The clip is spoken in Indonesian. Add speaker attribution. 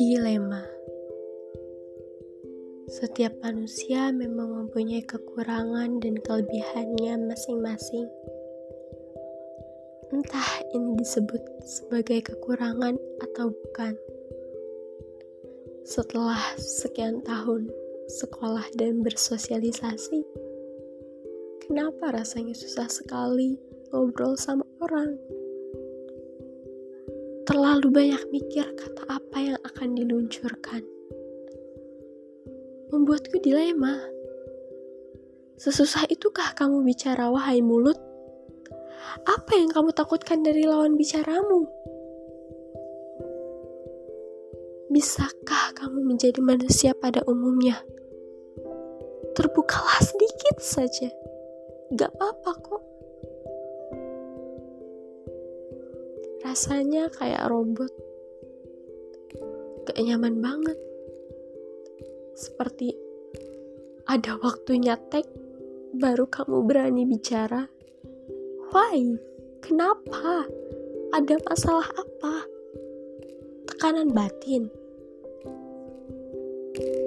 Speaker 1: Dilema Setiap manusia memang mempunyai kekurangan dan kelebihannya masing-masing. Entah ini disebut sebagai kekurangan atau bukan. Setelah sekian tahun sekolah dan bersosialisasi, kenapa rasanya susah sekali ngobrol sama orang? terlalu banyak mikir kata apa yang akan diluncurkan. Membuatku dilema. Sesusah itukah kamu bicara wahai mulut? Apa yang kamu takutkan dari lawan bicaramu? Bisakah kamu menjadi manusia pada umumnya? Terbukalah sedikit saja. Gak apa-apa kok. rasanya kayak robot. Kayak nyaman banget. Seperti ada waktunya tek baru kamu berani bicara. Why? Kenapa? Ada masalah apa? Tekanan batin. thank you